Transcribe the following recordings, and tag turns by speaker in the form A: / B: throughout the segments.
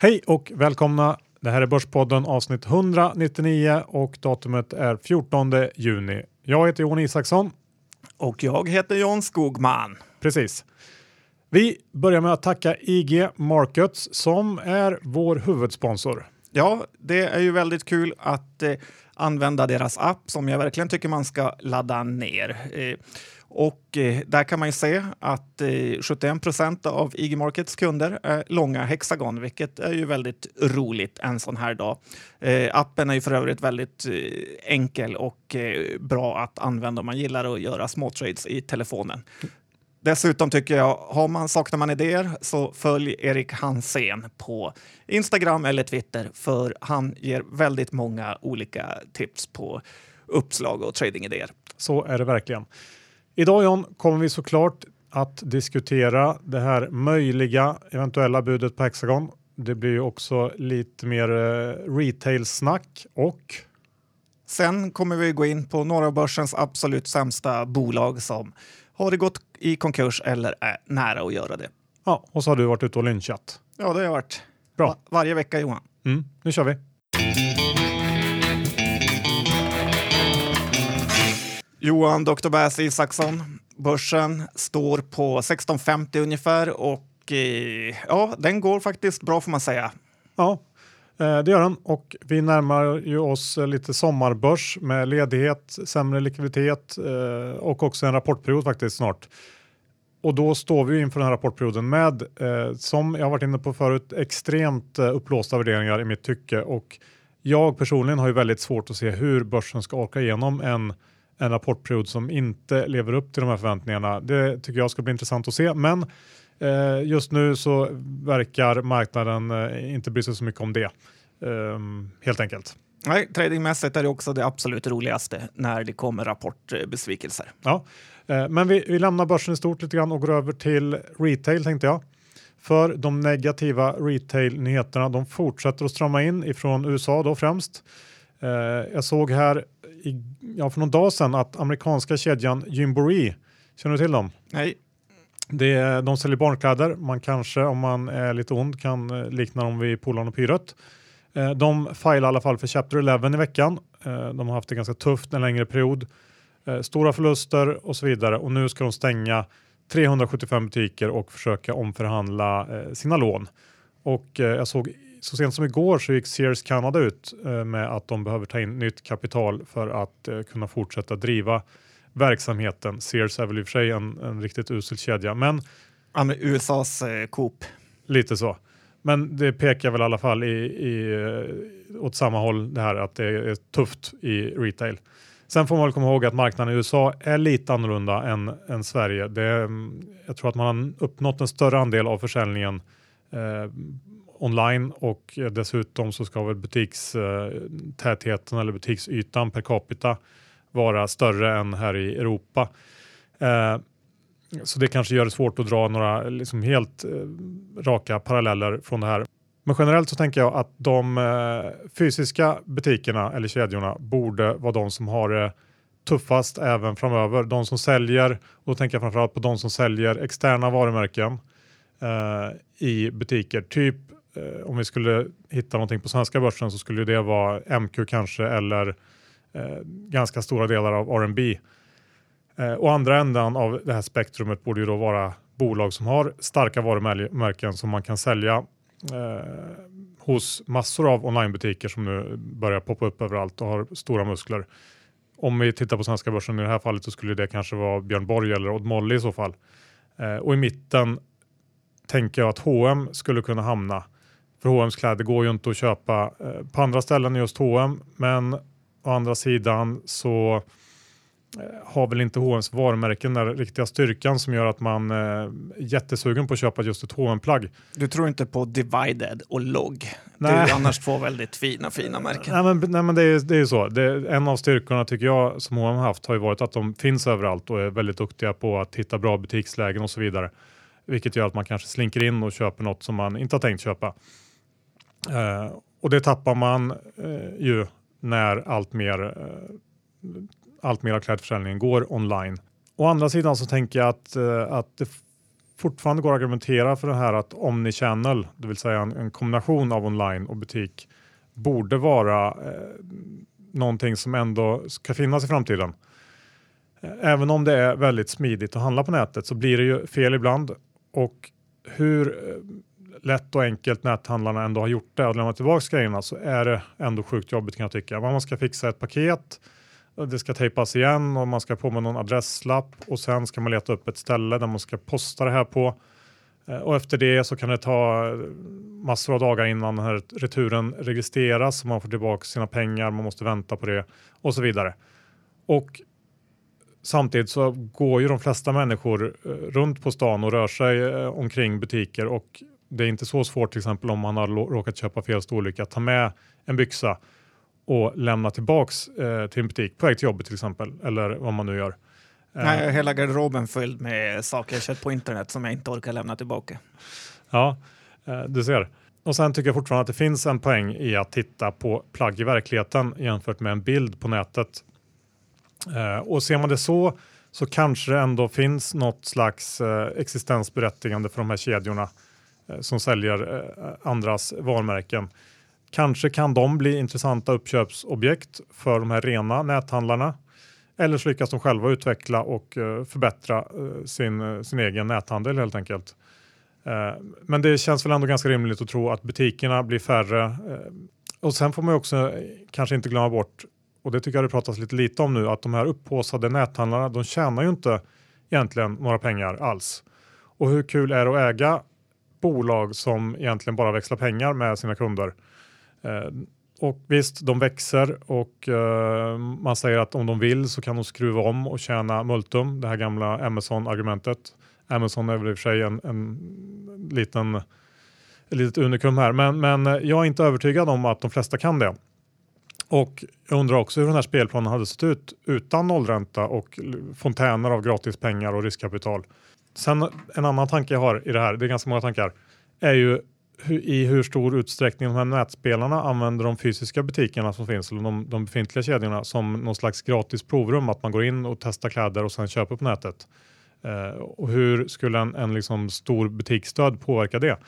A: Hej och välkomna! Det här är Börspodden avsnitt 199 och datumet är 14 juni. Jag heter Johan Isaksson.
B: Och jag heter John Skogman.
A: Precis. Vi börjar med att tacka IG Markets som är vår huvudsponsor.
B: Ja, det är ju väldigt kul att eh, använda deras app som jag verkligen tycker man ska ladda ner. Eh, och eh, där kan man ju se att eh, 71 procent av IG Markets kunder är långa hexagon, vilket är ju väldigt roligt en sån här dag. Eh, appen är ju för övrigt väldigt eh, enkel och eh, bra att använda om man gillar att göra små trades i telefonen. Dessutom tycker jag, har man, saknar man idéer så följ Erik Hansén på Instagram eller Twitter för han ger väldigt många olika tips på uppslag och tradingidéer.
A: Så är det verkligen. Idag John kommer vi såklart att diskutera det här möjliga eventuella budet på Hexagon. Det blir ju också lite mer eh, retail-snack och
B: Sen kommer vi gå in på några av börsens absolut sämsta bolag som har det gått i konkurs eller är nära att göra det.
A: ja, och så har du varit ute och lynchat.
B: Ja, det har jag varit.
A: Bra.
B: Va- varje vecka Johan.
A: Mm, nu kör vi.
B: Johan Dr. Bass Isaksson. Börsen står på 16,50 ungefär och eh, ja, den går faktiskt bra får man säga.
A: Ja, eh, det gör den och vi närmar ju oss eh, lite sommarbörs med ledighet, sämre likviditet och också en rapportperiod faktiskt snart. Och då står vi inför den här rapportperioden med, som jag varit inne på förut, extremt uppblåsta upplåsta värderingar i mitt tycke och jag personligen har ju väldigt svårt att se hur börsen ska orka igenom en, en rapportperiod som inte lever upp till de här förväntningarna. Det tycker jag ska bli intressant att se, men Eh, just nu så verkar marknaden eh, inte bry sig så mycket om det. Ehm, helt enkelt.
B: Nej, tradingmässigt är det också det absolut roligaste när det kommer rapportbesvikelser.
A: Ja. Eh, men vi, vi lämnar börsen i stort lite grann och går över till retail tänkte jag. För de negativa retail-nyheterna de fortsätter att strömma in ifrån USA då främst. Jag såg här i, ja, för någon dag sedan att amerikanska kedjan Gymboree, känner du till dem?
B: Nej,
A: Det är, de säljer barnkläder. Man kanske om man är lite ond kan eh, likna dem vid Polarn och Pyret. Eh, De filar i alla fall för Chapter 11 i veckan. Eh, De har haft det ganska tufft en längre period. Stora förluster och så vidare och nu ska de stänga 375 butiker och försöka omförhandla sina lån. Och jag såg så sent som igår så gick Sears Canada ut eh, med att de behöver ta in nytt kapital för att eh, kunna fortsätta driva verksamheten. Sears är väl i och för sig en, en riktigt usel kedja, men
B: ja, men USAs eh, Coop.
A: lite så. Men det pekar väl i alla fall i, i, eh, åt samma håll det här att det är tufft i retail. Sen får man väl komma ihåg att marknaden i USA är lite annorlunda än, än Sverige. Det mm, jag tror att man har uppnått en större andel av försäljningen eh, online och eh, dessutom så ska väl butikstätheten eh, eller butiksytan per capita vara större än här i Europa. Eh, så det kanske gör det svårt att dra några liksom helt raka paralleller från det här. Men generellt så tänker jag att de fysiska butikerna eller kedjorna borde vara de som har det tuffast även framöver. De som säljer, och då tänker jag framförallt på de som säljer externa varumärken eh, i butiker. Typ eh, om vi skulle hitta någonting på svenska börsen så skulle det vara MQ kanske eller eh, ganska stora delar av R&B. Eh, och andra ändan av det här spektrumet borde ju då vara bolag som har starka varumärken som man kan sälja eh, hos massor av onlinebutiker som nu börjar poppa upp överallt och har stora muskler. Om vi tittar på svenska börsen i det här fallet så skulle det kanske vara Björn Borg eller Odd Molly i så fall. Eh, och i mitten tänker jag att H&M skulle kunna hamna. För H&M's kläder går ju inte att köpa eh, på andra ställen än just H&M men å andra sidan så eh, har väl inte H&M's varumärken den riktiga styrkan som gör att man eh, är jättesugen på att köpa just ett hm plagg
B: Du tror inte på Divided och Log. Det är
A: Nej.
B: ju annars två väldigt fina, fina märken.
A: Nej, men, nej, men det, är, det är ju så. Det, en av styrkorna tycker jag som H&M har haft har ju varit att de finns överallt och är väldigt duktiga på att hitta bra butikslägen och så vidare. Vilket gör att man kanske slinker in och köper något som man inte har tänkt köpa. Eh, och det tappar man eh, ju när allt mer, eh, allt mer av klädförsäljningen går online. Å andra sidan så tänker jag att, eh, att det fortfarande går att argumentera för det här att omnichannel, det vill säga en, en kombination av online och butik, borde vara eh, någonting som ändå ska finnas i framtiden. Eh, även om det är väldigt smidigt att handla på nätet så blir det ju fel ibland och hur eh, lätt och enkelt näthandlarna ändå har gjort det och lämnat tillbaka grejerna så är det ändå sjukt jobbigt kan jag tycka. Man ska fixa ett paket, det ska tejpas igen och man ska på med någon adresslapp och sen ska man leta upp ett ställe där man ska posta det här på. Eh, och efter det så kan det ta eh, massor av dagar innan den här returen registreras och man får tillbaka sina pengar, man måste vänta på det och så vidare. Och samtidigt så går ju de flesta människor eh, runt på stan och rör sig omkring butiker och det är inte så svårt till exempel om man har råkat köpa fel storlek att ta med en byxa och lämna tillbaks eh, till en butik på väg till jobbet till exempel eller vad man nu gör.
B: Nej, eh, hela garderoben fylld med saker jag köpt på internet som jag inte orkar lämna tillbaka.
A: Ja, eh, du ser. Och sen tycker jag fortfarande att det finns en poäng i att titta på plagg i verkligheten jämfört med en bild på nätet. Eh, och ser man det så så kanske det ändå finns något slags eh, existensberättigande för de här kedjorna Eh, Eh, som säljer eh, andras varumärken. Kanske kan de bli intressanta uppköpsobjekt för de här rena näthandlarna. Eller så lyckas de själva utveckla och eh, förbättra sin, sin egen näthandel helt enkelt. Men det känns väl ändå ganska rimligt att tro att butikerna blir färre. Och sen får man också kanske inte glömma bort, och det tycker jag det pratas lite lite om nu, att de här upphåsade näthandlarna, de tjänar ju inte egentligen några pengar alls. Och hur kul är det att äga bolag som egentligen bara växlar pengar med sina kunder. Eh, och visst, de växer och eh, man säger att om de vill så kan de skruva om och tjäna multum, det här gamla Amazon-argumentet. Amazon är väl i och för sig en, en liten ett litet unikum här, men, men eh, jag är inte övertygad om att de flesta kan det. Och jag undrar också hur den här spelplanen hade sett ut utan nollränta och fontäner av gratis pengar och riskkapital. Sen en annan tanke jag har i det här, det är ganska många tankar, är ju i hur stor utsträckning de här nätspelarna använder de fysiska butikerna som finns, eller de, de befintliga kedjorna, som någon slags gratis provrum, att man går in och testar kläder och sen köper på nätet. Eh, och hur skulle en, en liksom stor butiksstöd påverka det?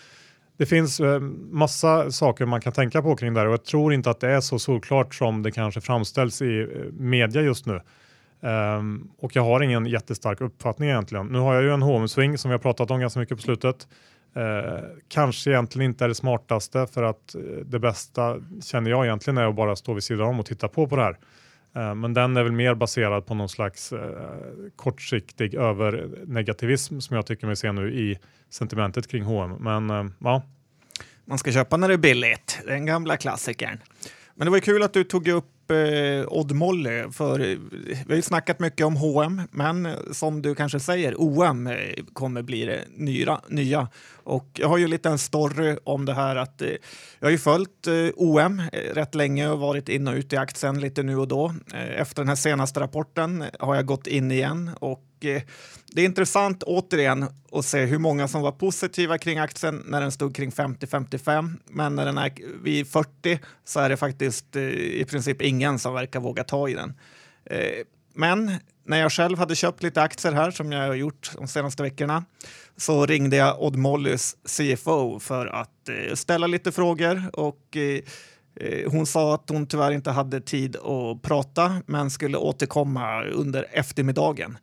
A: Det finns eh, massa saker man kan tänka på kring det här och jag tror inte att det är så solklart som det kanske framställs i eh, media just nu. Um, och jag har ingen jättestark uppfattning egentligen. Nu har jag ju en HM-swing som vi har pratat om ganska mycket på slutet. Uh, kanske egentligen inte är det smartaste för att uh, det bästa känner jag egentligen är att bara stå vid sidan om och titta på på det här. Uh, men den är väl mer baserad på någon slags eh, kortsiktig övernegativism som jag tycker mig se nu i sentimentet kring H&M. Men ja.
B: Man ska köpa när det är billigt, den gamla klassikern. Men det var kul att du tog upp eh, Odd Molly, för eh, vi har ju snackat mycket om H&M, men eh, som du kanske säger, OM eh, kommer bli det nya. nya. Och jag har ju lite en story om det här att eh, jag har ju följt eh, OM rätt länge och varit in och ut i aktien lite nu och då. Eh, efter den här senaste rapporten har jag gått in igen och Eh, det är intressant återigen att se hur många som var positiva kring aktien när den stod kring 50-55. Men när den är vid 40 så är det faktiskt eh, i princip ingen som verkar våga ta i den. Eh, men när jag själv hade köpt lite aktier här, som jag har gjort de senaste veckorna, så ringde jag Odd Mollys CFO för att ställa lite frågor. Och eh, Eh, hon sa att hon tyvärr inte hade tid att prata, men skulle återkomma under eftermiddagen.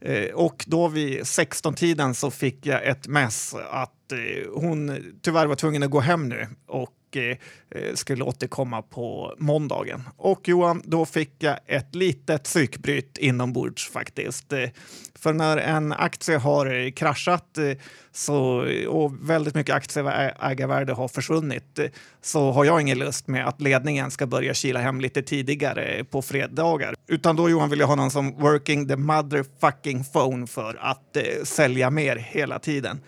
B: Eh, och då vid 16-tiden så fick jag ett mess att eh, hon tyvärr var tvungen att gå hem nu. Och Eh, skulle återkomma på måndagen. Och Johan, då fick jag ett litet psykbryt inombords faktiskt. Eh, för när en aktie har kraschat eh, så, och väldigt mycket aktieägarvärde har försvunnit så har jag ingen lust med att ledningen ska börja kila hem lite tidigare på fredagar. Utan då Johan vill jag ha någon som working the motherfucking phone för att eh, sälja mer hela tiden.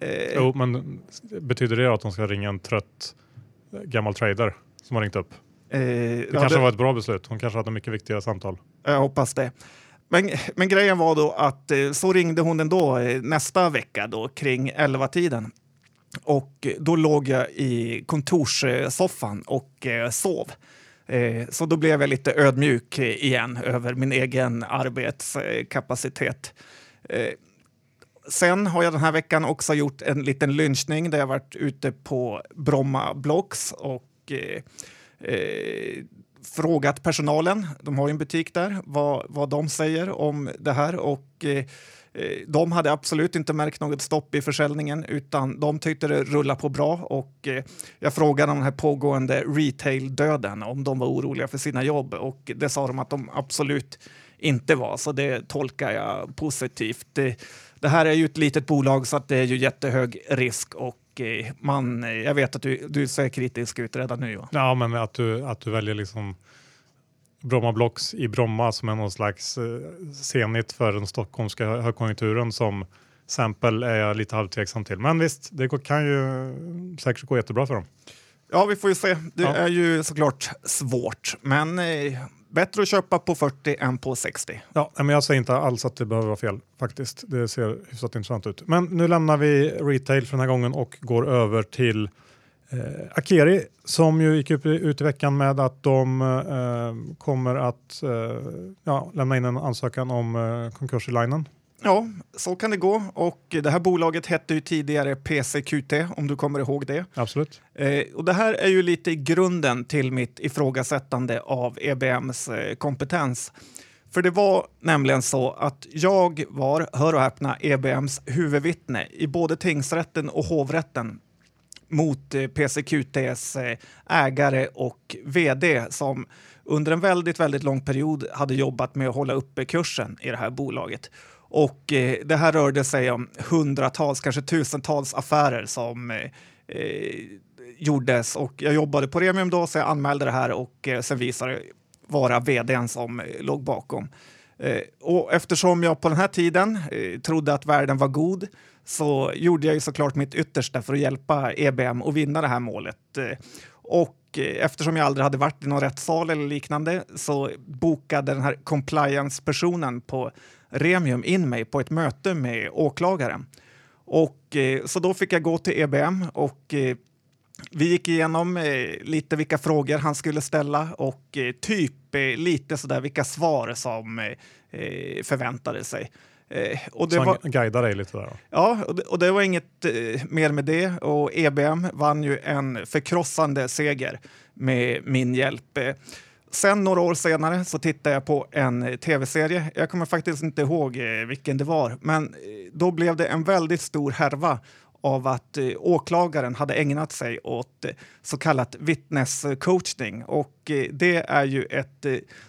A: Eh, jo, men betyder det att de ska ringa en trött gammal trader som har ringt upp. Eh, det ja, kanske det... var ett bra beslut. Hon kanske hade mycket viktiga samtal.
B: Jag hoppas det. Men, men grejen var då att eh, så ringde hon ändå eh, nästa vecka då kring 11-tiden. Och då låg jag i kontorssoffan och eh, sov. Så då blev jag lite ödmjuk igen över min egen arbetskapacitet sen har jag den här veckan också gjort en liten lynchning där jag varit ute på Bromma Blocks och eh, eh, frågat personalen, de har ju en butik där, vad, vad de säger om det här. Och eh, eh de hade absolut inte märkt något stopp i försäljningen utan de tyckte det rullade på bra. Och eh, jag frågade om den här pågående retail-döden, om de var oroliga för sina jobb och det sa de att de absolut inte var, så det tolkar jag positivt. Eh, det, här är ju ett litet bolag så att det är ju jättehög risk och eh, man, eh, jag vet att du, du ser kritisk ut redan nu.
A: Va? Ja, men att du, att du väljer liksom Bromma Blocks i Bromma som är någon slags eh, senigt för den stockholmska högkonjunkturen som exempel är jag lite halvtveksam till. Men visst, det kan ju säkert gå jättebra för dem.
B: Ja, vi får ju se. Det ja. är ju såklart svårt, men eh, bättre att köpa på 40 än på 60.
A: Ja, men jag säger inte alls att det behöver vara fel faktiskt. Det ser hyfsat intressant ut. Men nu lämnar vi retail för den här gången och går över till eh, Akeri som ju gick upp, ut i veckan med att de eh, kommer att eh, ja, lämna in en ansökan om eh, konkurs i linen.
B: Ja, så kan det gå. Och det här bolaget hette ju tidigare PCQT, om du kommer ihåg det.
A: Absolut.
B: Eh, och det här är ju lite grunden till mitt ifrågasättande av EBMs eh, kompetens. För det var nämligen så att jag var, hör och häpna, EBMs huvudvittne i både tingsrätten och hovrätten mot eh, PCQTs eh, ägare och vd som under en väldigt, väldigt lång period hade jobbat med att hålla uppe kursen i det här bolaget. Och eh, det här rörde sig om hundratals, kanske tusentals affärer som eh, eh, gjordes och jag jobbade på Remium då så jag anmälde det här och eh, sen visade det vara vdn som eh, låg bakom. Eh, och eftersom jag på den här tiden eh, trodde att världen var god så gjorde jag ju såklart mitt yttersta för att hjälpa EBM att vinna det här målet. Eh, och eh, eftersom jag aldrig hade varit i någon rättssal eller liknande så bokade den här compliance-personen på Remium in mig på ett möte med åklagaren. Och, eh, så då fick jag gå till EBM och eh, vi gick igenom eh, lite vilka frågor han skulle ställa och typ lite sådär vilka svar som förväntade sig.
A: och det så var, guidade dig lite där? Då.
B: Ja, och det, och det var inget mer med det och EBM vann ju en förkrossande seger med min hjälp. Sen några år senare så tittade jag på en eh, tv-serie. Jag kommer faktiskt inte ihåg eh, vilken det var, men eh, då blev det en väldigt stor härva av att eh, åklagaren hade ägnat sig åt så kallat vittnescoachning. Och det är ju ett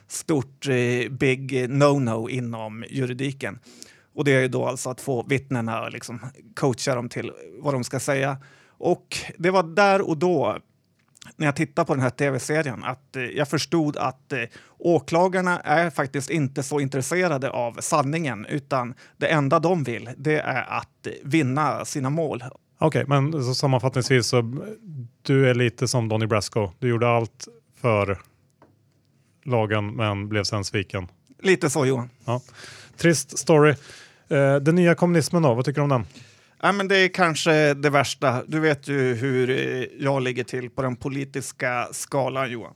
B: stort big no-no inom juridiken. Och det är ju då alltså att få vittnena liksom coacha dem till vad de ska säga. Och det var där och då när jag tittade på den här tv-serien att eh, jag förstod att eh, åklagarna är faktiskt inte så intresserade av sanningen utan det enda de vill det är att eh, vinna sina mål.
A: Okej, okay, men så sammanfattningsvis så du är lite som Donny Brasco. Du gjorde allt för lagen men blev sen sviken.
B: Lite så Johan.
A: Ja. Trist story. Eh, den nya kommunismen då, vad tycker du om den?
B: Ja, men det är kanske det värsta. Du vet ju hur eh, jag ligger till på den politiska skalan, Johan.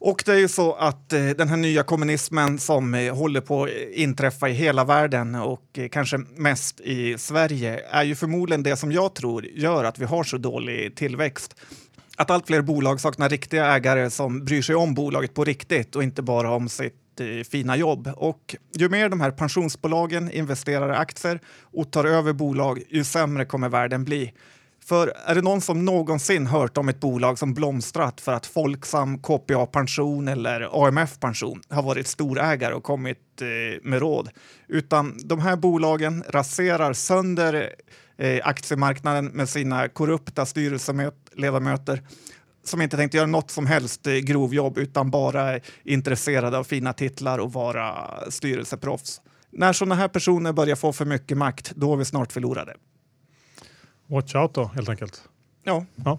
B: Och det är ju så att eh, den här nya kommunismen som eh, håller på att inträffa i hela världen och eh, kanske mest i Sverige är ju förmodligen det som jag tror gör att vi har så dålig tillväxt. Att allt fler bolag saknar riktiga ägare som bryr sig om bolaget på riktigt och inte bara om sitt fina jobb. Och ju mer de här pensionsbolagen investerar i aktier och tar över bolag, ju sämre kommer världen bli. För är det någon som någonsin hört om ett bolag som blomstrat för att Folksam, KPA Pension eller AMF Pension har varit storägare och kommit eh, med råd? Utan de här bolagen raserar sönder eh, aktiemarknaden med sina korrupta styrelseledamöter som inte tänkte göra något som helst eh, grovjobb utan bara är intresserade av fina titlar och vara styrelseproffs. När sådana här personer börjar få för mycket makt, då är vi snart förlorade.
A: Watch out då, helt enkelt.
B: Ja.
A: ja.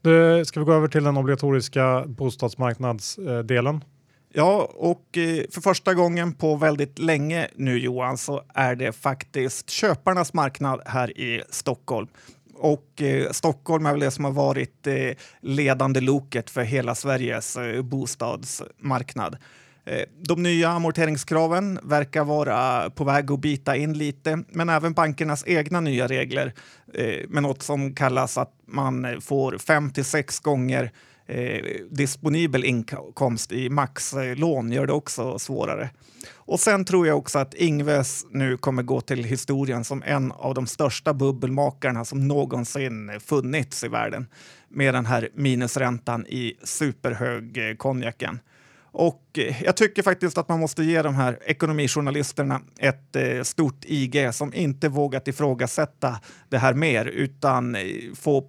A: Du, ska vi gå över till den obligatoriska bostadsmarknadsdelen?
B: Ja, och eh, för första gången på väldigt länge nu Johan så är det faktiskt köparnas marknad här i Stockholm. Och eh, Stockholm är väl det som har varit eh, ledande loket för hela Sveriges eh, bostadsmarknad. Eh, de nya amorteringskraven verkar vara på väg att bita in lite, men även bankernas egna nya regler eh, med något som kallas att man eh, får fem till sex gånger eh, disponibel inkomst i maxlån gör det också svårare. Och sen tror jag också att Ingves nu kommer gå till historien som en av de största bubbelmakarna som någonsin funnits i världen med den här minusräntan i superhög eh, konjaken. Och eh, jag tycker faktiskt att man måste ge de här ekonomijournalisterna ett eh, stort IG som inte vågat ifrågasätta det här mer utan eh, få,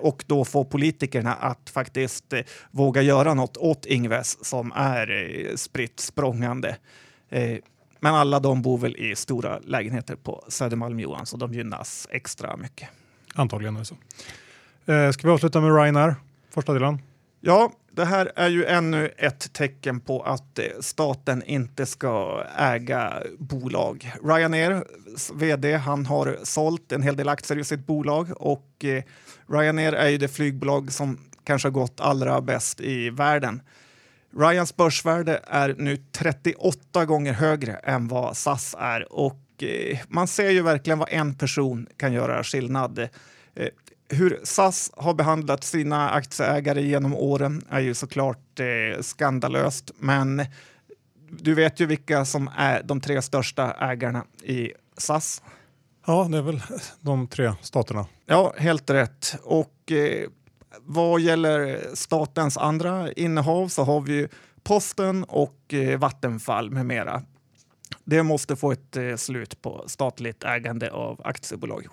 B: och då få politikerna att faktiskt eh, våga göra något åt Ingves som är eh, spritt språngande. Men alla de bor väl i stora lägenheter på Södermalm Johan så de gynnas extra mycket.
A: Antagligen är det så. Ska vi avsluta med Ryanair, första delen?
B: Ja, det här är ju ännu ett tecken på att eh, staten inte ska äga bolag. Ryanair, vd, han har sålt en hel del aktier i sitt bolag och eh, Ryanair är ju det flygbolag som kanske har gått allra bäst i världen. Ryans börsvärde är nu 38 gånger högre än vad SAS är och eh, man ser ju verkligen vad en person kan göra skillnad hur SAS har behandlat sina aktieägare genom åren är ju såklart eh, skandalöst. Men du vet ju vilka som är de tre största ägarna i SAS.
A: Ja, det är väl de tre staterna.
B: Ja, helt rätt. Och eh, vad gäller statens andra innehav så har vi Posten och eh, Vattenfall med mera. Det måste få ett eh, slut på statligt ägande av aktiebolag.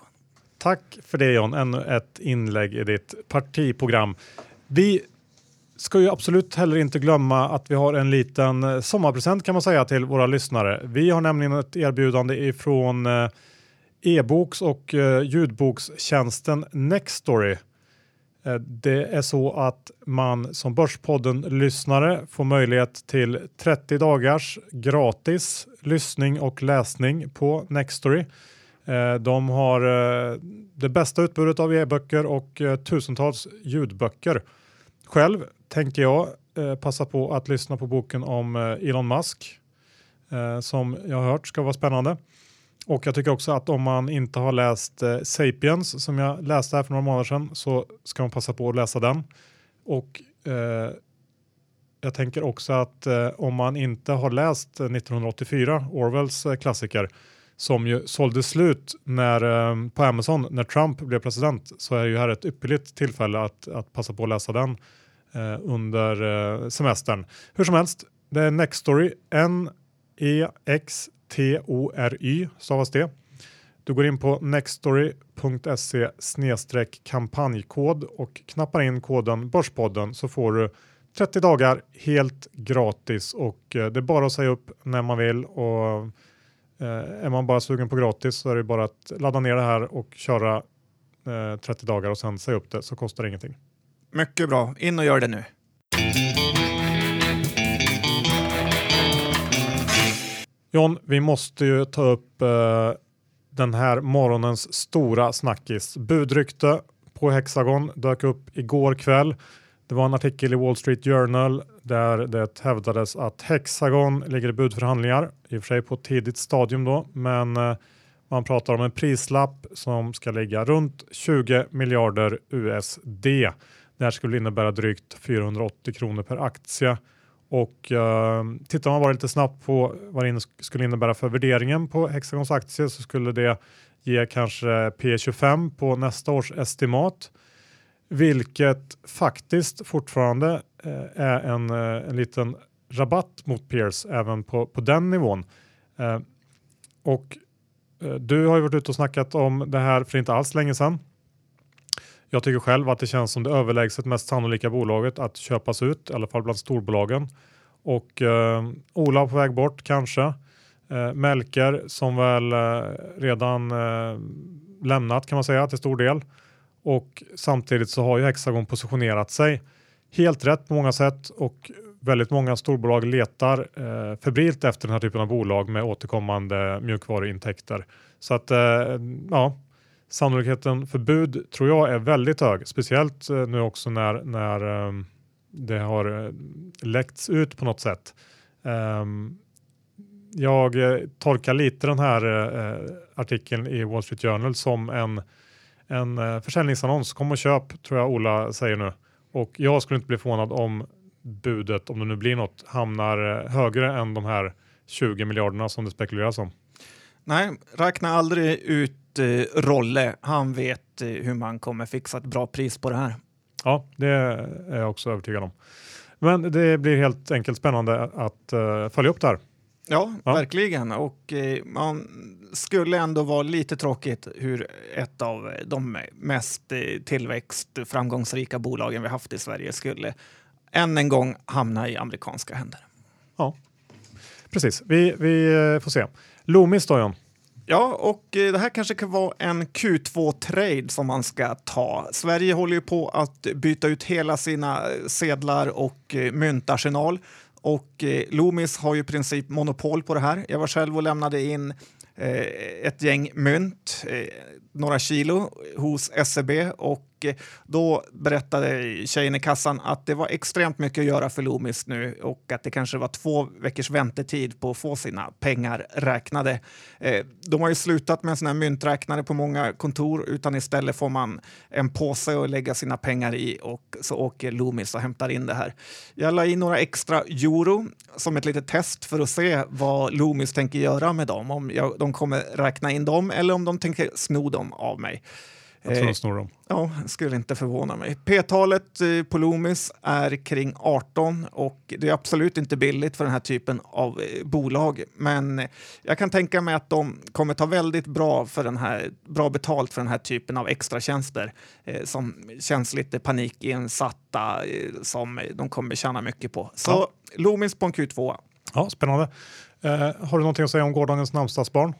A: Tack för det John, ännu ett inlägg i ditt partiprogram. Vi ska ju absolut heller inte glömma att vi har en liten sommarpresent kan man säga till våra lyssnare. Vi har nämligen ett erbjudande ifrån eh, e-boks och eh, ljudbokstjänsten Nextory. Eh, det är så att man som Börspodden-lyssnare får möjlighet till 30 dagars gratis lyssning och läsning på Nextory. Eh, de har eh, det bästa utbudet av e-böcker och eh, tusentals ljudböcker. Själv tänkte jag passa på att lyssna på boken om Elon Musk som jag har hört ska vara spännande. Och jag tycker också att om man inte har läst Sapiens som jag läste här för några månader sedan så ska man passa på att läsa den. Och eh, jag tänker också att eh, om man inte har läst 1984, Orwells eh, klassiker, som ju sålde slut när, eh, på Amazon när Trump blev president så är ju här ett ypperligt tillfälle att, att passa på att läsa den eh, under eh, semestern. Hur som helst, det är Nextory, N-E-X-T-O-R-Y stavas det. Du går in på nextory.se kampanjkod och knappar in koden Börspodden så får du 30 dagar helt gratis och eh, det är bara att säga upp när man vill och är man bara sugen på gratis så är det bara att ladda ner det här och köra 30 eh, dagar och sen säga upp det så kostar det ingenting.
B: Mycket bra, in och gör det nu.
A: John, vi måste ju ta upp uh, den här morgonens stora snackis. Budrykte på Hexagon dök upp igår kväll. Det var en artikel i Wall Street Journal där det hävdades att Hexagon ligger i budförhandlingar, i och för sig på ett tidigt stadium då, men eh, man pratar om en prislapp som ska ligga runt 20 miljarder USD. Det här skulle innebära drygt 480 kronor per aktie. Och eh, tittar man bara lite snabbt på vad det skulle innebära för värderingen på Hexagons aktie så skulle det ge kanske P25 på nästa års estimat vilket faktiskt fortfarande eh, är en, eh, en liten rabatt mot peers även på, på den nivån. Eh, och du har ju varit ute och snackat om det här för inte alls länge sedan. Jag tycker själv att det känns som det överlägset mest sannolika bolaget att köpas ut, i alla fall bland storbolagen. Och eh, Ola på väg bort kanske. Eh, Melker som väl eh, redan eh, lämnat kan man säga till stor del. Och samtidigt så har ju Hexagon positionerat sig helt rätt på många sätt och väldigt många storbolag letar eh, febrilt efter den här typen av bolag med återkommande mjukvaruintäkter. Så att eh, ja, sannolikheten för bud tror jag är väldigt hög, speciellt eh, nu också när, när eh, det har eh, läckts ut på något sätt ehm, jag eh, tolkar lite den här eh, artikeln i Wall Street Journal som en, en uh, försäljningsannons. Kom och köp, tror jag Ola säger nu. Och jag skulle inte bli förvånad om budet, om det nu blir något, hamnar högre än de här 20 miljarderna som det spekuleras om.
B: Nej, räkna aldrig ut eh, Rolle. Han vet eh, hur man kommer fixa ett bra pris på det här.
A: Ja, det är jag också övertygad om. Men det blir helt enkelt spännande att uh, följa upp det här.
B: Ja, ja. verkligen. Och eh, man skulle ändå vara lite tråkigt hur ett av de mest eh, tillväxtframgångsrika bolagen vi haft i Sverige skulle än en gång hamna i amerikanska händer.
A: Ja, precis. Vi, vi eh, får se. Loomis då, John?
B: Ja, och det här kanske kan vara en Q2-trade som man ska ta. Sverige håller ju på att byta ut hela sina sedlar och myntarsenal och eh, Loomis har ju i princip monopol på det här. Jag var själv och lämnade in eh, ett gäng mynt, eh, några kilo hos SEB och då berättade tjejen i kassan att det var extremt mycket att göra för Loomis nu och att det kanske var två veckors väntetid på att få sina pengar räknade. Eh, de har ju slutat med såna här mynträknare på många kontor utan istället får man en påse att lägga sina pengar i och så åker Loomis och hämtar in det här. Jag la i några extra euro som ett litet test för att se vad Loomis tänker göra med dem. Om jag, de kommer räkna in dem eller om de tänker sno dem av mig.
A: Jag tror de snor dem.
B: Ja, skulle inte förvåna mig. P-talet eh, på Loomis är kring 18 och det är absolut inte billigt för den här typen av eh, bolag. Men jag kan tänka mig att de kommer ta väldigt bra, för den här, bra betalt för den här typen av extratjänster eh, som känns lite panikinsatta som de kommer tjäna mycket på. Så ja. Loomis på en Q2.
A: Ja, spännande. Eh, har du någonting att säga om gårdagens namnsdagsbarn?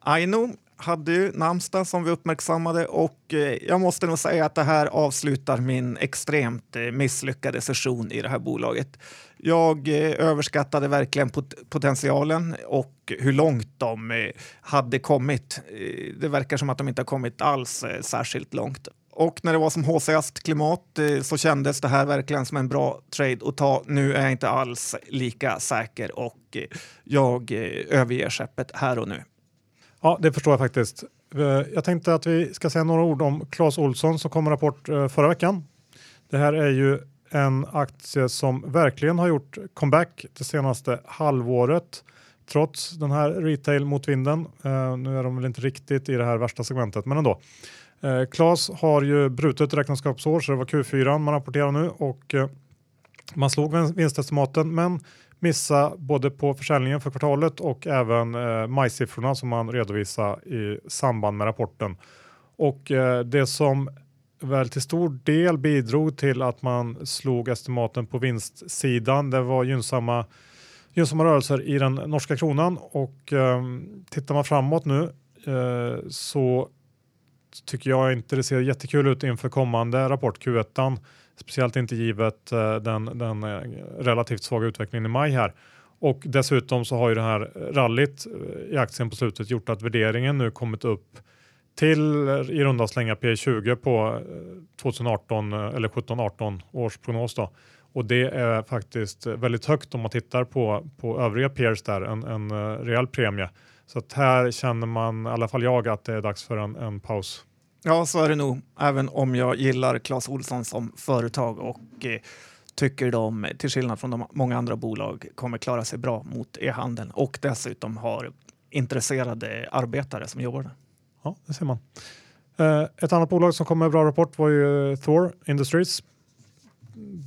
B: Aino hade ju namnsdag som vi uppmärksammade och eh, jag måste nog säga att det här avslutar min extremt eh, misslyckade session i det här bolaget. Jag eh, överskattade verkligen pot potentialen och hur långt de hade kommit. Det verkar som att de inte har kommit alls särskilt långt. Och när det var som håsigast klimat så kändes det här verkligen som en bra trade att ta. Nu är jag inte alls lika säker och jag överger skeppet här och nu.
A: Ja, det förstår jag faktiskt. Eh, jag tänkte att vi ska säga några ord om Clas Olsson som kom rapport eh, förra veckan. Det här är ju en aktie som verkligen har gjort comeback det senaste halvåret trots den här retail motvinden. Eh, nu är de väl inte riktigt i det här värsta segmentet, men ändå. Klas har ju brutet räkenskapsår så det var Q4 man rapporterar nu och man slog vinstestimaten men missa både på försäljningen för kvartalet och även eh, majsiffrorna som man redovisar i samband med rapporten. Och eh, det som väl till stor del bidrog till att man slog estimaten på vinstsidan. Det var gynnsamma, gynnsamma rörelser i den norska kronan och eh, tittar man framåt nu eh, så tycker jag inte det ser jättekul ut inför kommande rapport Q1. Speciellt inte givet eh, den, den eh, relativt svaga utvecklingen i maj här. Och dessutom så har ju det här rallyt eh, i aktien på slutet gjort att värderingen nu kommit upp till i runda slänga P20 på 2018 eller 17-18 års prognos då. Och det är faktiskt väldigt högt om man tittar på, på övriga peers där, en, en rejäl premie. Så att här känner man, i alla fall jag, att det är dags för en, en paus.
B: Ja, så är det nog. Även om jag gillar Clas Olsson som företag och eh, tycker de, till skillnad från de många andra bolag, kommer klara sig bra mot e-handeln och dessutom har intresserade arbetare som jobbar där.
A: Ja, det ser man. Eh, ett annat bolag som kom med bra rapport var ju Thor Industries.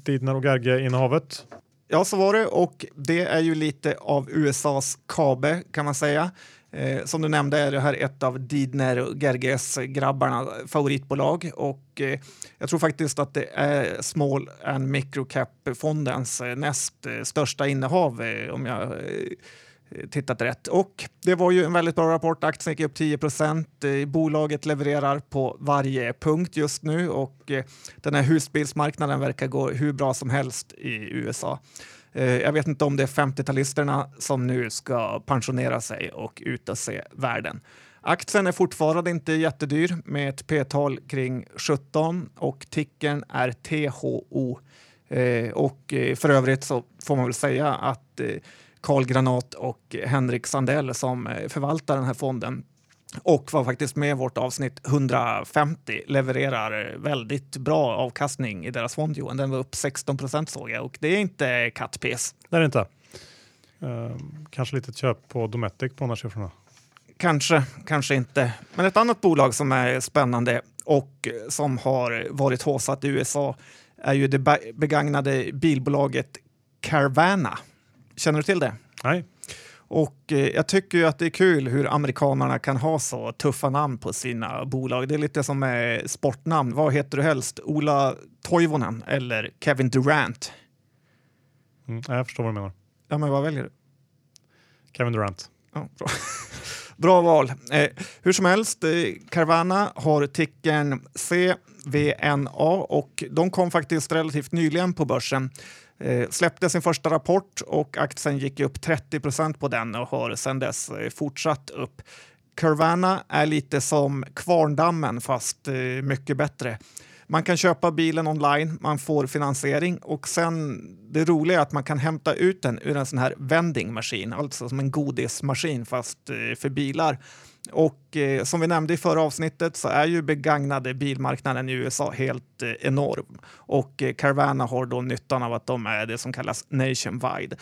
A: Didner och Gerge-innehavet.
B: Ja, så var det och det är ju lite av USAs Kabe kan man säga. Eh, som du nämnde är det här ett av Didner och Gerges grabbarna favoritbolag och eh, jag tror faktiskt att det är Small and Microcap-fondens eh, näst eh, största innehav eh, om jag eh, tittat rätt. Och det var ju en väldigt bra rapport. Aktien gick upp 10 procent. Eh, bolaget levererar på varje punkt just nu och eh, den här husbilsmarknaden verkar gå hur bra som helst i USA. Eh, jag vet inte om det är 50-talisterna som nu ska pensionera sig och ut och se världen. Aktien är fortfarande inte jättedyr med ett p-tal kring 17 och tickern är THO. Eh, och eh, för övrigt så får man väl säga att Carl Granat och Henrik Sandell som förvaltar den här fonden och var faktiskt med i vårt avsnitt 150 levererar väldigt bra avkastning i deras fond. Johan. Den var upp 16 procent såg jag och det är inte kattpiss.
A: Det är det inte. Uh, kanske lite köp på Dometic på de här siffrorna.
B: Kanske, kanske inte. Men ett annat bolag som är spännande och som har varit håsat i USA är ju det begagnade bilbolaget Carvana. Känner du till det?
A: Nej.
B: Och eh, jag tycker ju att det är kul hur amerikanerna kan ha så tuffa namn på sina bolag. Det är lite som med sportnamn. Vad heter du helst? Ola Toivonen eller Kevin Durant?
A: Mm, jag förstår vad du menar.
B: Ja, men vad väljer du?
A: Kevin Durant.
B: Ja, bra. bra val. Eh, hur som helst, eh, Carvana har tickern CVNA och de kom faktiskt relativt nyligen på börsen. Eh, släppte sin första rapport och aktien gick upp 30 procent på den och har sedan dess eh, fortsatt upp. Carvana är lite som Kvarndammen fast eh, mycket bättre. Man kan köpa bilen online, man får finansiering och sen det roliga är att man kan hämta ut den ur en sån här vending machine, alltså som en godismaskin fast för bilar. Och eh, som vi nämnde i förra avsnittet så är ju begagnade bilmarknaden i USA helt eh, enorm. Och eh, Carvana har då nyttan av att de är det som kallas nationwide.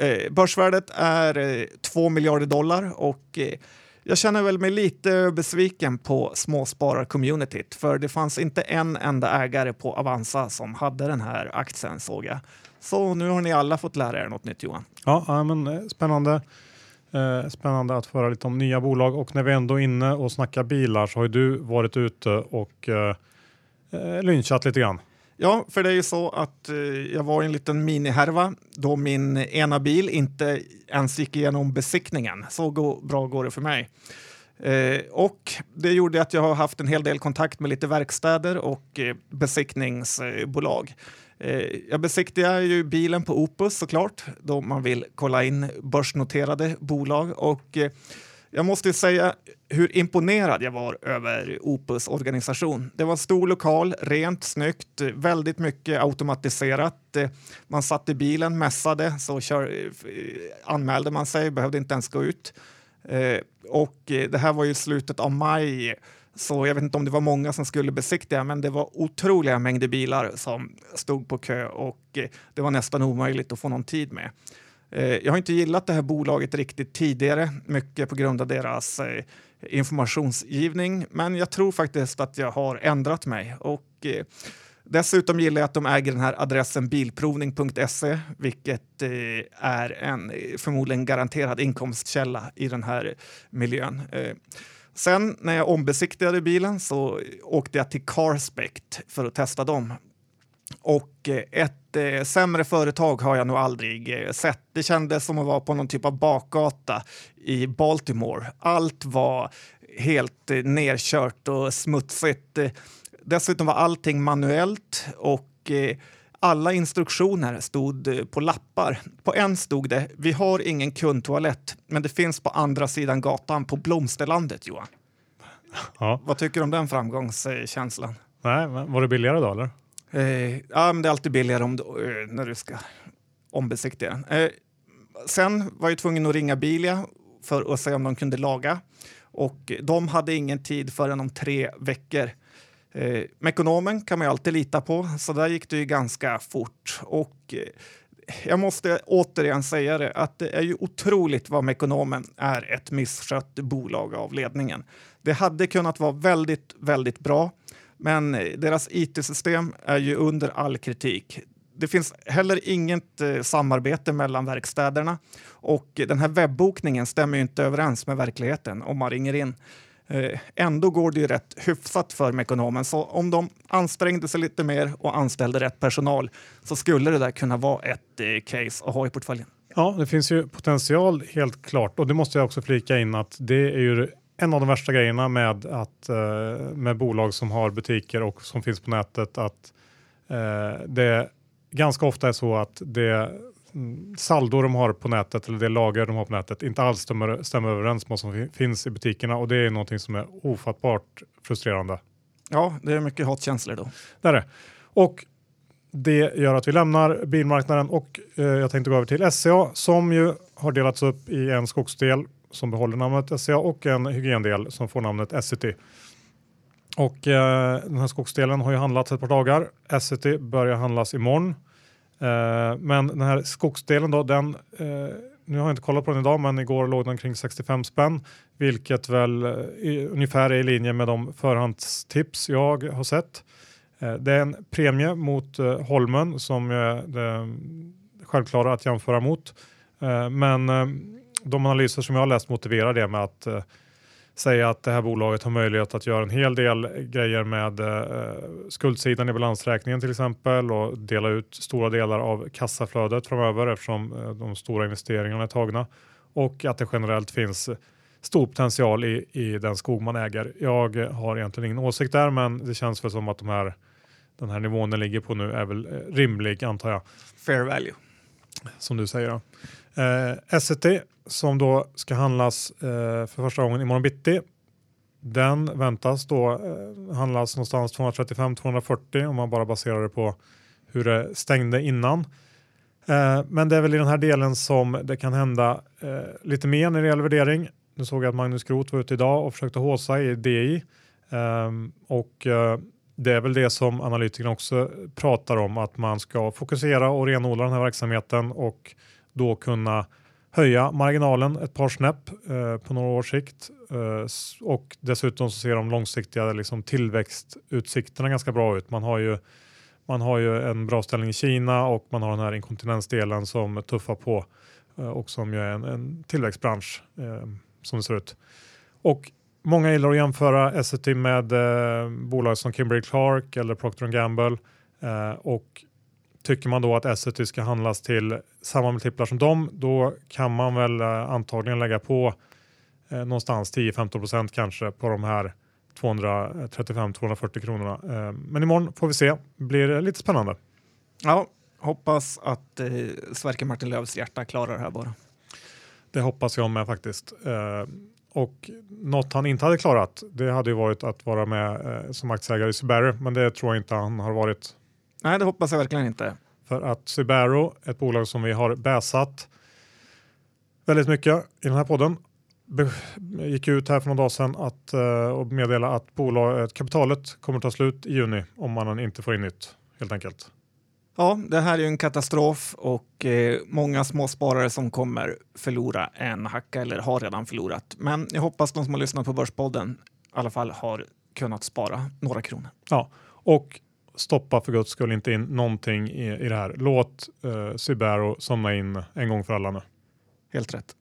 B: Eh, börsvärdet är eh, 2 miljarder dollar och eh, jag känner väl mig lite besviken på småsparar-communityt för det fanns inte en enda ägare på Avanza som hade den här aktien såg jag. Så nu har ni alla fått lära er något nytt Johan.
A: Ja, men eh, spännande. Eh, spännande att föra lite om nya bolag och när vi ändå är inne och snackar bilar så har ju du varit ute och eh, eh, lynchat lite grann.
B: Ja, för det är ju så att eh, jag var i en liten minihärva då min ena bil inte ens gick igenom besiktningen. Så go bra går det för mig. Eh, och det gjorde att jag har haft en hel del kontakt med lite verkstäder och eh, besiktningsbolag. Eh, jag besiktigar ju bilen på Opus såklart, då man vill kolla in börsnoterade bolag. Och eh, jag måste säga hur imponerad jag var över Opus organisation. Det var en stor lokal, rent, snyggt, väldigt mycket automatiserat. Eh, man satt i bilen, mässade, så kör, anmälde man sig, behövde inte ens gå ut. Och det här var ju slutet av maj så jag vet inte om det var många som skulle besiktiga, men det var otroliga mängder bilar som stod på kö och eh, det var nästan omöjligt att få någon tid med. Eh, jag har inte gillat det här bolaget riktigt tidigare, mycket på grund av deras eh, informationsgivning, men jag tror faktiskt att jag har ändrat mig och Dessutom gillar jag att de äger den här adressen bilprovning.se, vilket är en förmodligen garanterad inkomstkälla i den här miljön. Sen när jag ombesiktigade bilen så åkte jag till Carspect för att testa dem. Och eh, ett eh, sämre företag har jag nog aldrig eh, sett. Det kändes som att vara på någon typ av bakgata i Baltimore. Allt var helt eh, nerkört och smutsigt. Dessutom var allting manuellt och eh, alla instruktioner stod eh, på lappar. På en stod det “Vi har ingen kundtoalett, men det finns på andra sidan gatan på Blomsterlandet”, Johan. Ja. Vad tycker du om den framgångskänslan?
A: Nej, var det billigare då eller?
B: Eh, ja, men det är alltid billigare om du, eh, när du ska ombesiktiga den. Eh, sen var jag tvungen att ringa Bilia för att se om de kunde laga och de hade ingen tid förrän om tre veckor. Eh, Mekonomen kan man ju alltid lita på, så där gick det ju ganska fort. Och eh, jag måste återigen säga det, att det är ju otroligt vad Mekonomen är ett misskött bolag av ledningen. Det hade kunnat vara väldigt, väldigt bra, men deras it-system är ju under all kritik. Det finns heller inget eh, samarbete mellan verkstäderna och den här webbokningen stämmer ju inte överens med verkligheten om man ringer in. Eh, ändå går det ju rätt hyfsat för Mekonomen. Så om de ansträngde sig lite mer och anställde rätt personal så skulle det där kunna vara ett eh, case att ha i portföljen.
A: Ja, det finns ju potential helt klart och det måste jag också flika in att det är ju en av de värsta grejerna med, att, eh, med bolag som har butiker och som finns på nätet att det ganska ofta är så att det saldo de har på nätet eller det lager de har på nätet inte alls stämmer, stämmer överens med vad som finns i butikerna och det är någonting som är ofattbart frustrerande.
B: Ja, det är mycket hatkänslor då.
A: Det är det. Och det gör att vi lämnar bilmarknaden och eh, jag tänkte gå över till SCA som ju har delats upp i en skogsdel som behåller namnet SCA och en hygiendel som får namnet Essity. Och eh, den här skogsdelen har ju handlats ett par dagar. Essity börjar handlas imorgon. Eh, men den här skogsdelen då, den, eh, nu har jag inte kollat på den idag, men igår låg den kring 65 spänn, vilket väl eh, ungefär är i linje med de förhandstips jag har sett. Eh, det är en premie mot eh, Holmen som är det självklara att jämföra mot. Eh, men eh, de analyser som jag har läst motiverar det med att säga att det här bolaget har möjlighet att göra en hel del grejer med skuldsidan i balansräkningen till exempel och dela ut stora delar av kassaflödet framöver eftersom de stora investeringarna är tagna och att det generellt finns stor potential i, i den skog man äger. Jag har egentligen ingen åsikt där men det känns väl som att de här den här nivån den ligger på nu är väl eh, rimlig antar jag.
B: Fair value.
A: Som du säger. Eh, SCT som då ska handlas eh, för första gången imorgon bitti. Den väntas då eh, handlas någonstans 235-240 om man bara baserar det på hur det stängde innan. Eh, men det är väl i den här delen som det kan hända eh, lite mer när det gäller värdering. Nu såg jag att Magnus Groth var ute idag och försökte håsa i DI ehm, och eh, det är väl det som analytikerna också pratar om, att man ska fokusera och renodla den här verksamheten och då kunna höja marginalen ett par snäpp eh, på några års sikt. Eh, och dessutom så ser de långsiktiga liksom, tillväxtutsikterna ganska bra ut. Man har, ju, man har ju en bra ställning i Kina och man har den här inkontinensdelen som tuffar på eh, och som ju är en, en tillväxtbransch eh, som det ser ut. Och Många gillar att jämföra Essity med eh, bolag som Kimberly Clark eller Procter Gamble eh, och tycker man då att Essity ska handlas till samma multiplar som dem, då kan man väl eh, antagligen lägga på eh, någonstans 10-15% kanske på de här 235-240 kronorna. Eh, men imorgon får vi se, blir lite spännande.
B: Ja, hoppas att eh, Sverker Martin Lövs hjärta klarar det här bara.
A: Det hoppas jag med faktiskt. Eh, och något han inte hade klarat, det hade ju varit att vara med eh, som aktieägare i Subaru, men det tror jag inte han har varit.
B: Nej, det hoppas jag verkligen inte.
A: För att Subaru, ett bolag som vi har bäsat väldigt mycket i den här podden, gick ut här för några dagar sedan att, uh, och meddela att bolaget, kapitalet kommer ta slut i juni om man inte får in nytt helt enkelt.
B: Ja, det här är en katastrof och eh, många småsparare som kommer förlora en hacka eller har redan förlorat. Men jag hoppas de som har lyssnat på Börspodden i alla fall har kunnat spara några kronor.
A: Ja, och stoppa för guds skull inte in någonting i, i det här. Låt eh, Sibero somna in en gång för alla nu.
B: Helt rätt.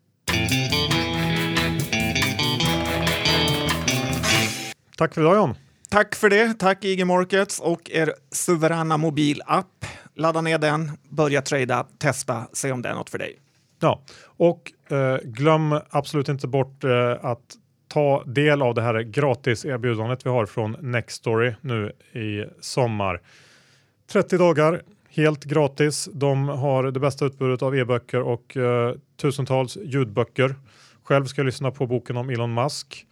A: Tack för idag John.
B: Tack för det. Tack IG Markets och er suveräna mobilapp. Ladda ner den, börja trada, testa, se om det är något för dig.
A: Ja, och eh, glöm absolut inte bort eh, att ta del av det här gratis erbjudandet vi har från Nextory nu i sommar. 30 dagar helt gratis. De har det bästa utbudet av e-böcker och eh, tusentals ljudböcker. Själv ska jag lyssna på boken om Elon Musk.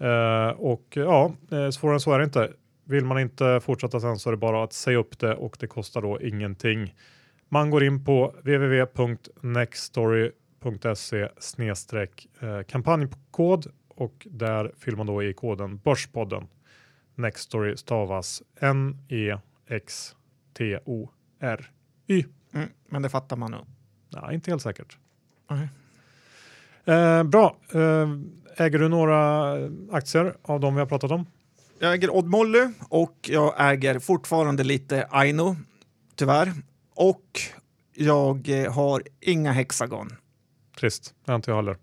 A: Eh, och ja, eh, svårare än så är det inte. Vill man inte fortsätta sen så är det bara att säga upp det och det kostar då ingenting. Man går in på www.nextstory.se eh, kampanjkod och där fyller man då i koden Börspodden. Nextory stavas N-E-X-T-O-R-Y.
B: Mm, men det fattar man nu?
A: Nej, inte helt säkert.
B: Okay.
A: Eh, bra. Eh, äger du några aktier av de vi har pratat om?
B: Jag äger Odd Molly och jag äger fortfarande lite Aino, tyvärr. Och jag har inga Hexagon.
A: Trist, det har inte jag heller.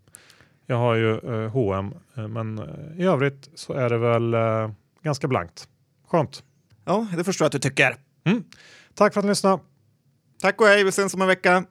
A: Jag har ju eh, H&M men eh, i övrigt så är det väl eh, ganska blankt. Skönt.
B: Ja, det förstår jag att du tycker.
A: Mm. Tack för att ni lyssnade.
B: Tack och hej, vi ses om en vecka.